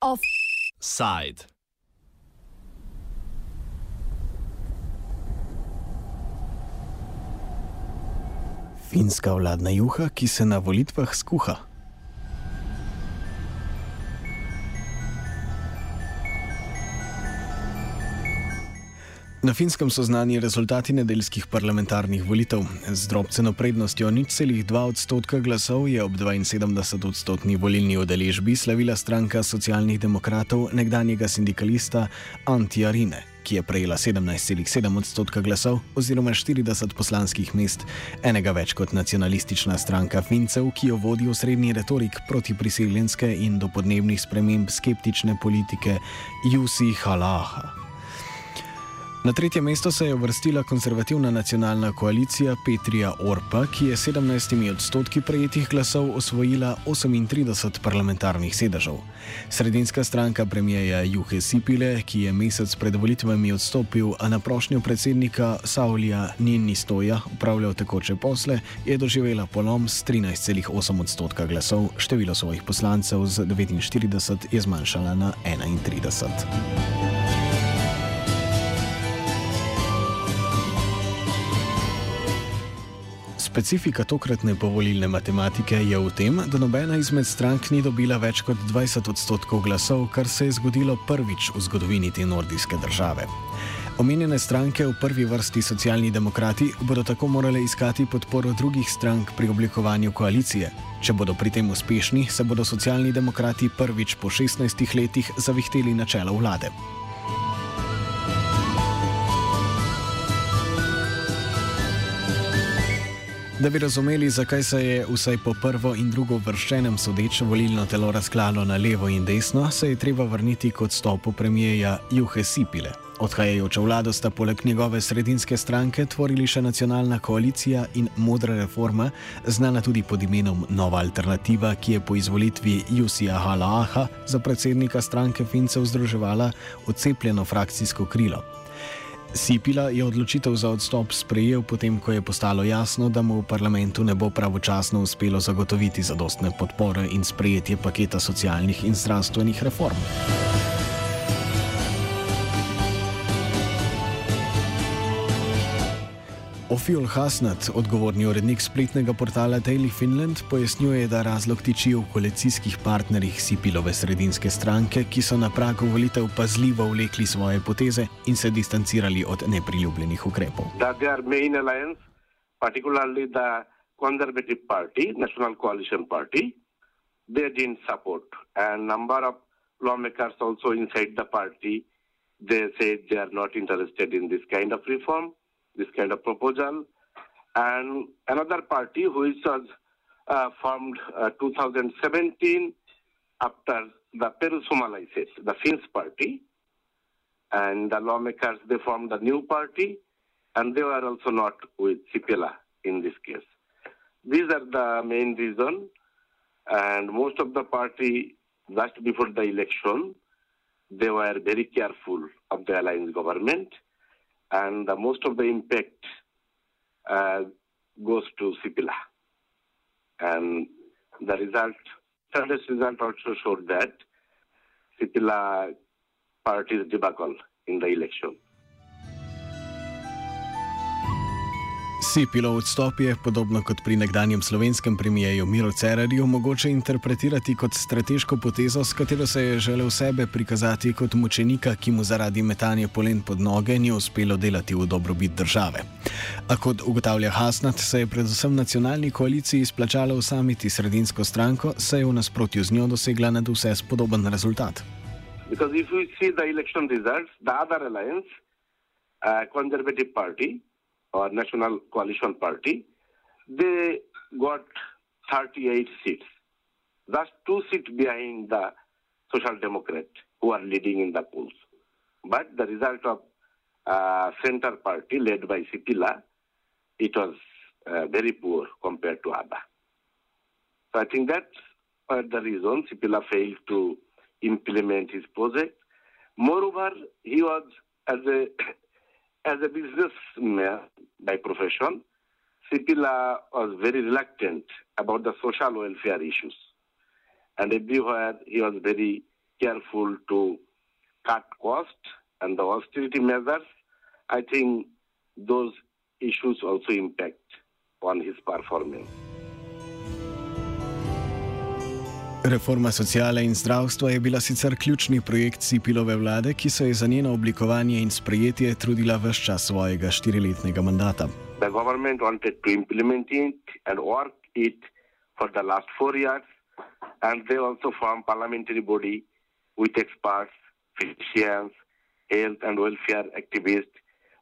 Offside. Finska vladna juha, ki se na volitvah skuha. Na finskem so znani rezultati nedeljskih parlamentarnih volitev. Z drobceno prednostjo nič celih 2 odstotka glasov je ob 72 odstotni volilni udeležbi slavila stranka socialnih demokratov nekdanjega sindikalista Antija Rine, ki je prejela 17,7 odstotka glasov oziroma 40 poslanskih mest, enega več kot nacionalistična stranka Fincev, ki jo vodi osrednji retorik proti priseljenske in do podnebnih sprememb skeptične politike Jusi Halaha. Na tretje mesto se je uvrstila konzervativna nacionalna koalicija Petrija Orpa, ki je 17 odstotki prejetih glasov osvojila 38 parlamentarnih sedežev. Sredinska stranka premijeja Juhe Sipile, ki je mesec pred volitvami odstopil, a na prošnjo predsednika Saulija Nini Stoja upravljal tekoče posle, je doživela polom s 13,8 odstotka glasov, število svojih poslancev z 49 je zmanjšala na 31. Specifika tokratne povolilne matematike je v tem, da nobena izmed strank ni dobila več kot 20 odstotkov glasov, kar se je zgodilo prvič v zgodovini te nordijske države. Omenjene stranke v prvi vrsti socialni demokrati bodo tako morale iskati podporo drugih strank pri oblikovanju koalicije. Če bodo pri tem uspešni, se bodo socialni demokrati prvič po 16 letih zavihteli na čelo vlade. Da bi razumeli, zakaj se je vsaj po prvo in drugo vrščenem sodeč volilno telo razklalo na levo in desno, se je treba vrniti kot stopu premijeja Juhe Sipile. Odhajajočo vlado sta poleg njegove sredinske stranke tvorili še nacionalna koalicija in modra reforma, znana tudi pod imenom Nova alternativa, ki je po izvolitvi Jusija Halaaha za predsednika stranke Fincev združevala odcepljeno frakcijsko krilo. Sipila je odločitev za odstop sprejel, potem ko je postalo jasno, da mu v parlamentu ne bo pravočasno uspelo zagotoviti zadostne podpore in sprejetje paketa socialnih in zdravstvenih reform. Ofiol Hasnat, odgovorni urednik spletnega portala Daily Finland, pojasnjuje, da razlog tiči v koalicijskih partnerjih Sipilove sredinske stranke, ki so na pragu volitev pazljivo vlekli svoje poteze in se distancirali od nepriljubljenih ukrepov. Conservative Party, National Coalition Party, they didn't support. And number of lawmakers also inside the party, they said they are not interested in this kind of reform. This kind of proposal. And another party which was uh, formed uh, 2017 after the Perussumalaiset, the Finns party, and the lawmakers, they formed a new party, and they were also not with Sipila in this case. These are the main reason, and most of the party, just before the election, they were very careful of the alliance government and most of the impact uh, goes to Sipila. And the result, Sunday's result also showed that Sipila party's debacle in the election. Sipilo odstop je, podobno kot pri nekdanjem slovenskem premijeju Miro Cerarju, mogoče interpretirati kot strateško potezo, s katero se je želel sebe prikazati kot mučenika, ki mu zaradi metanja polen pod noge ni uspelo delati v dobrobit države. A kot ugotavlja Hasnat, se je predvsem nacionalni koaliciji splačalo usamiti sredinsko stranko, saj je v nasprotju z njo dosegla nad vse spodoben rezultat. Because if we see the election results, the other alliance, uh, Conservative Party, or National Coalition Party, they got 38 seats. That's two seats behind the Social Democrat who are leading in the polls. But the result of uh, Center Party led by Sipila, it was uh, very poor compared to ABBA. So I think that's uh, the reason Sipila failed to implement his project. Moreover, he was, as a as a businessman by profession, Sipila was very reluctant about the social welfare issues. And everywhere he was very careful to cut costs and the austerity measures. I think those issues also impact on his performance. Reforma sociale in zdravstva je bila sicer ključni projekt Sipilove vlade, ki se je za njeno oblikovanje in sprejetje trudila vse čas svojega štiriletnega mandata. The government wanted to implement it and work it for the last four years, and they also formed parliamentary body with experts, physicians, health and welfare activists,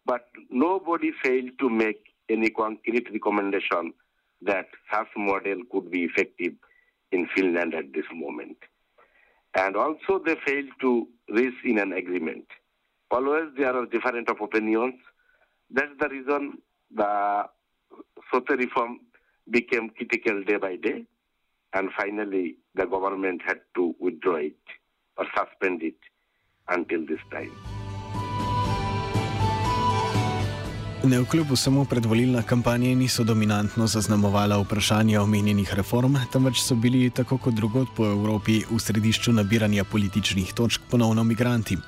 but nobody failed to make any concrete recommendation that such model could be effective in Finland at this moment. And also they failed to reach in an agreement. Always there are different of opinions. That's the reason the social reform became critical day by day. And finally, the government had to withdraw it or suspend it until this time. Ne vkljub vsemu predvolilna kampanja niso dominantno zaznamovala vprašanja omenjenih reform, temveč so bili tako kot drugod po Evropi v središču nabiranja političnih točk ponovno migranti.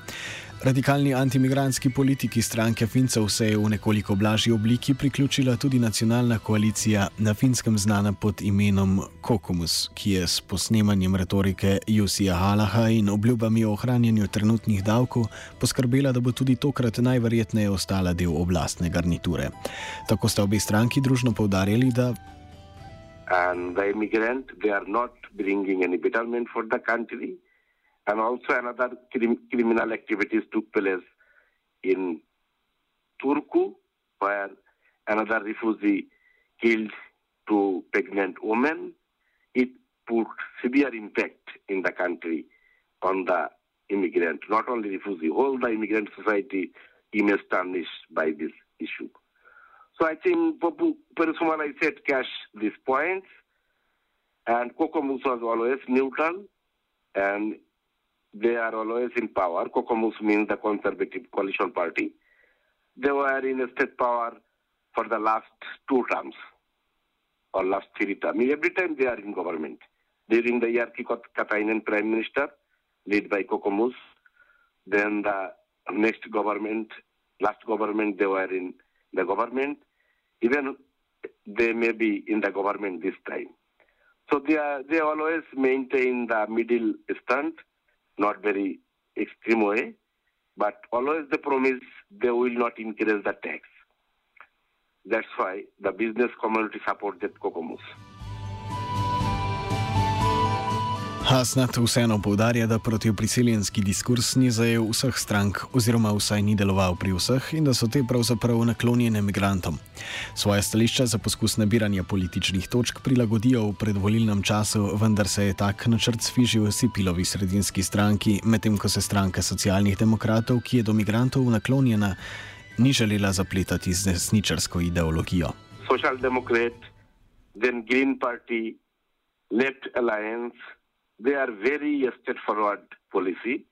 Radikalni antimigranski politiki stranke Fincev se je v nekoliko blažji obliki priključila tudi nacionalna koalicija na finskem znana pod imenom Kokomus, ki je s posnemanjem retorike Jusija Halaha in obljubami o ohranjanju trenutnih davkov poskrbela, da bo tudi tokrat najverjetneje ostala del oblastne garniture. Tako sta obe stranki družno povdarjali, da. And the immigrant, they are not bringing any betterment for the country. And also another crim- criminal activities took place in Turku, where another refugee killed two pregnant women. It put severe impact in the country on the immigrant, not only refugee, whole the immigrant society image tarnished by this issue. So I think Popu Perusumalai said cash these points, and Kokomus was always neutral, and they are always in power. Kokomus means the Conservative Coalition Party. They were in state power for the last two terms or last three terms. Every time they are in government. During the Yarki Katainen Prime Minister, led by Kokomus, then the next government, last government, they were in the government. Even they may be in the government this time. So they are, they always maintain the middle stand not very extreme way, but always they promise they will not increase the tax. That's why the business community supported Kokomus. Hasnat vseeno povdarja, da protipriseljenski diskurs ni zajel vseh strank, oziroma vsaj ni deloval pri vseh in da so te pravzaprav naklonjene migrantom. Svoje stališča za poskus nabiranja političnih točk prilagodijo v predvolilnem času, vendar se je tak načrt sfižil Sipilovi sredinski stranki, medtem ko se stranka socialnih demokratov, ki je do migrantov naklonjena, ni želela zapletati z desničarsko ideologijo. Social Democrat, then Green Party, Left Alliance. They are very straightforward policy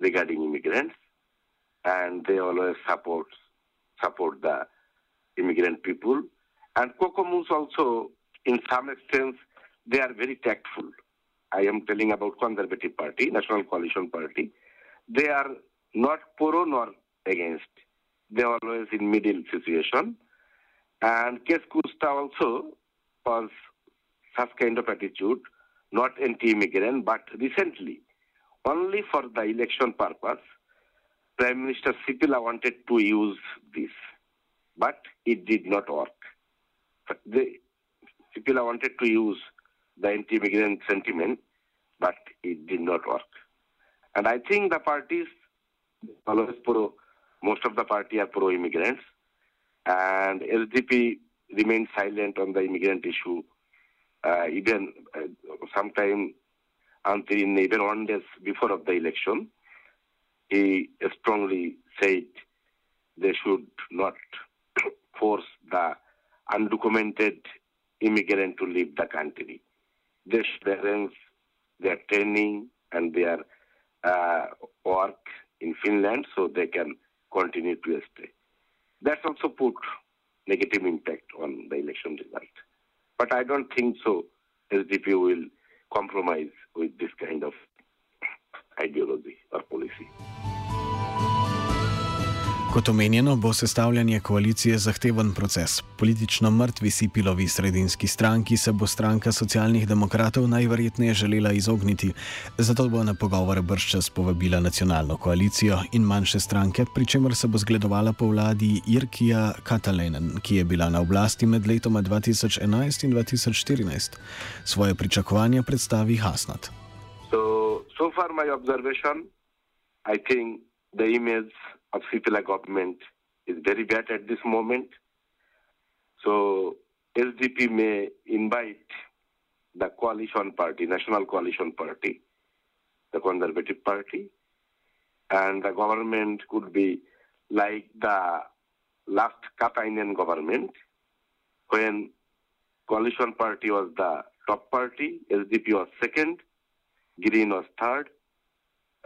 regarding immigrants, and they always support support the immigrant people. And Kokomus also, in some extent, they are very tactful. I am telling about Conservative Party, National Coalition Party. They are not pro nor against. They are always in middle situation. And Kes Kusta also was such kind of attitude not anti-immigrant, but recently, only for the election purpose, Prime Minister Sipila wanted to use this, but it did not work. The, Sipila wanted to use the anti-immigrant sentiment, but it did not work. And I think the parties, most of the party are pro-immigrants, and SDP remained silent on the immigrant issue uh, even uh, sometime until even one days before of the election, he strongly said they should not force the undocumented immigrant to leave the country. They should their training and their uh, work in Finland so they can continue to stay. That's also put negative impact on the election result. But I don't think so. SDP will compromise with this kind of ideology or policy. Kot omenjeno, bo sestavljanje koalicije zahteven proces. Politično mrtvi Sipilovi sredinski stranki se bo stranka socialnih demokratov najverjetneje želela izogniti, zato bo na pogovore brščas povabila nacionalno koalicijo in manjše stranke, pri čemer se bo zgledovala po vladi Irkija Katalenen, ki je bila na oblasti med letoma 2011 in 2014. Svoje pričakovanja predstavi Hasnat. So, so far my observation, I think the image of Sipila government is very bad at this moment. So SDP may invite the coalition party, National Coalition Party, the Conservative Party, and the government could be like the last Katainen government, when coalition party was the top party, SDP was second, Green was third,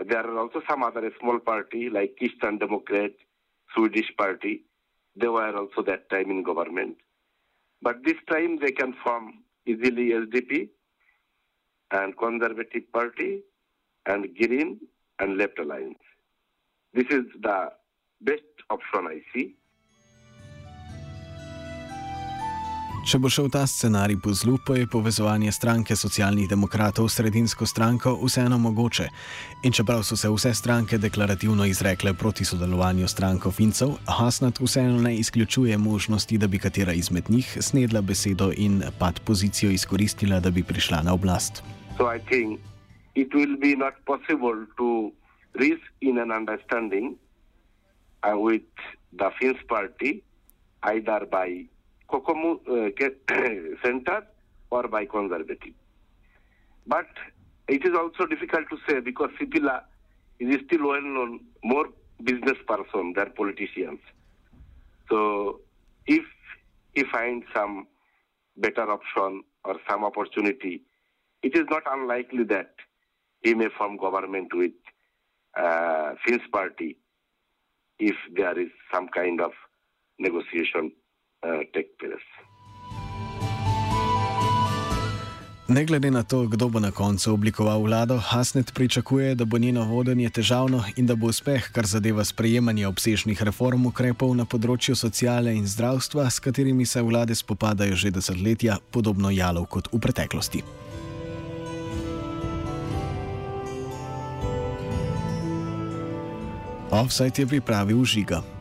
there are also some other small party like Eastern Democrat, Swedish party. They were also that time in government. But this time they can form easily SDP and Conservative Party and Green and Left Alliance. This is the best option I see. Če bo šel ta scenarij po zlu, pa je povezovanje stranke socialnih demokratov s sredinsko stranko vseeno mogoče. In čeprav so se vse stranke deklarativno izrekle proti sodelovanju stranko Fincev, Hasnat vseeno ne izključuje možnosti, da bi katera izmed njih snedla besedo in pad pozicijo izkoristila, da bi prišla na oblast. So I think it will be not possible to reach in an understanding uh, with the Finns party either by Kokomo uh, center or by conservative. But it is also difficult to say because Sipila is still well known, more business person than politicians. So if he finds some better option or some opportunity, it is not unlikely that he may form government with uh, Finns party if there is some kind of negotiation take place. Ne glede na to, kdo bo na koncu oblikoval vlado, Hasnet pričakuje, da bo njeno vodenje težavno in da bo uspeh, kar zadeva sprejemanje obsežnih reform ukrepov na področju sociale in zdravstva, s katerimi se vlade spopadajo že desetletja, podobno jalov kot v preteklosti. Offside je pripravil žiga.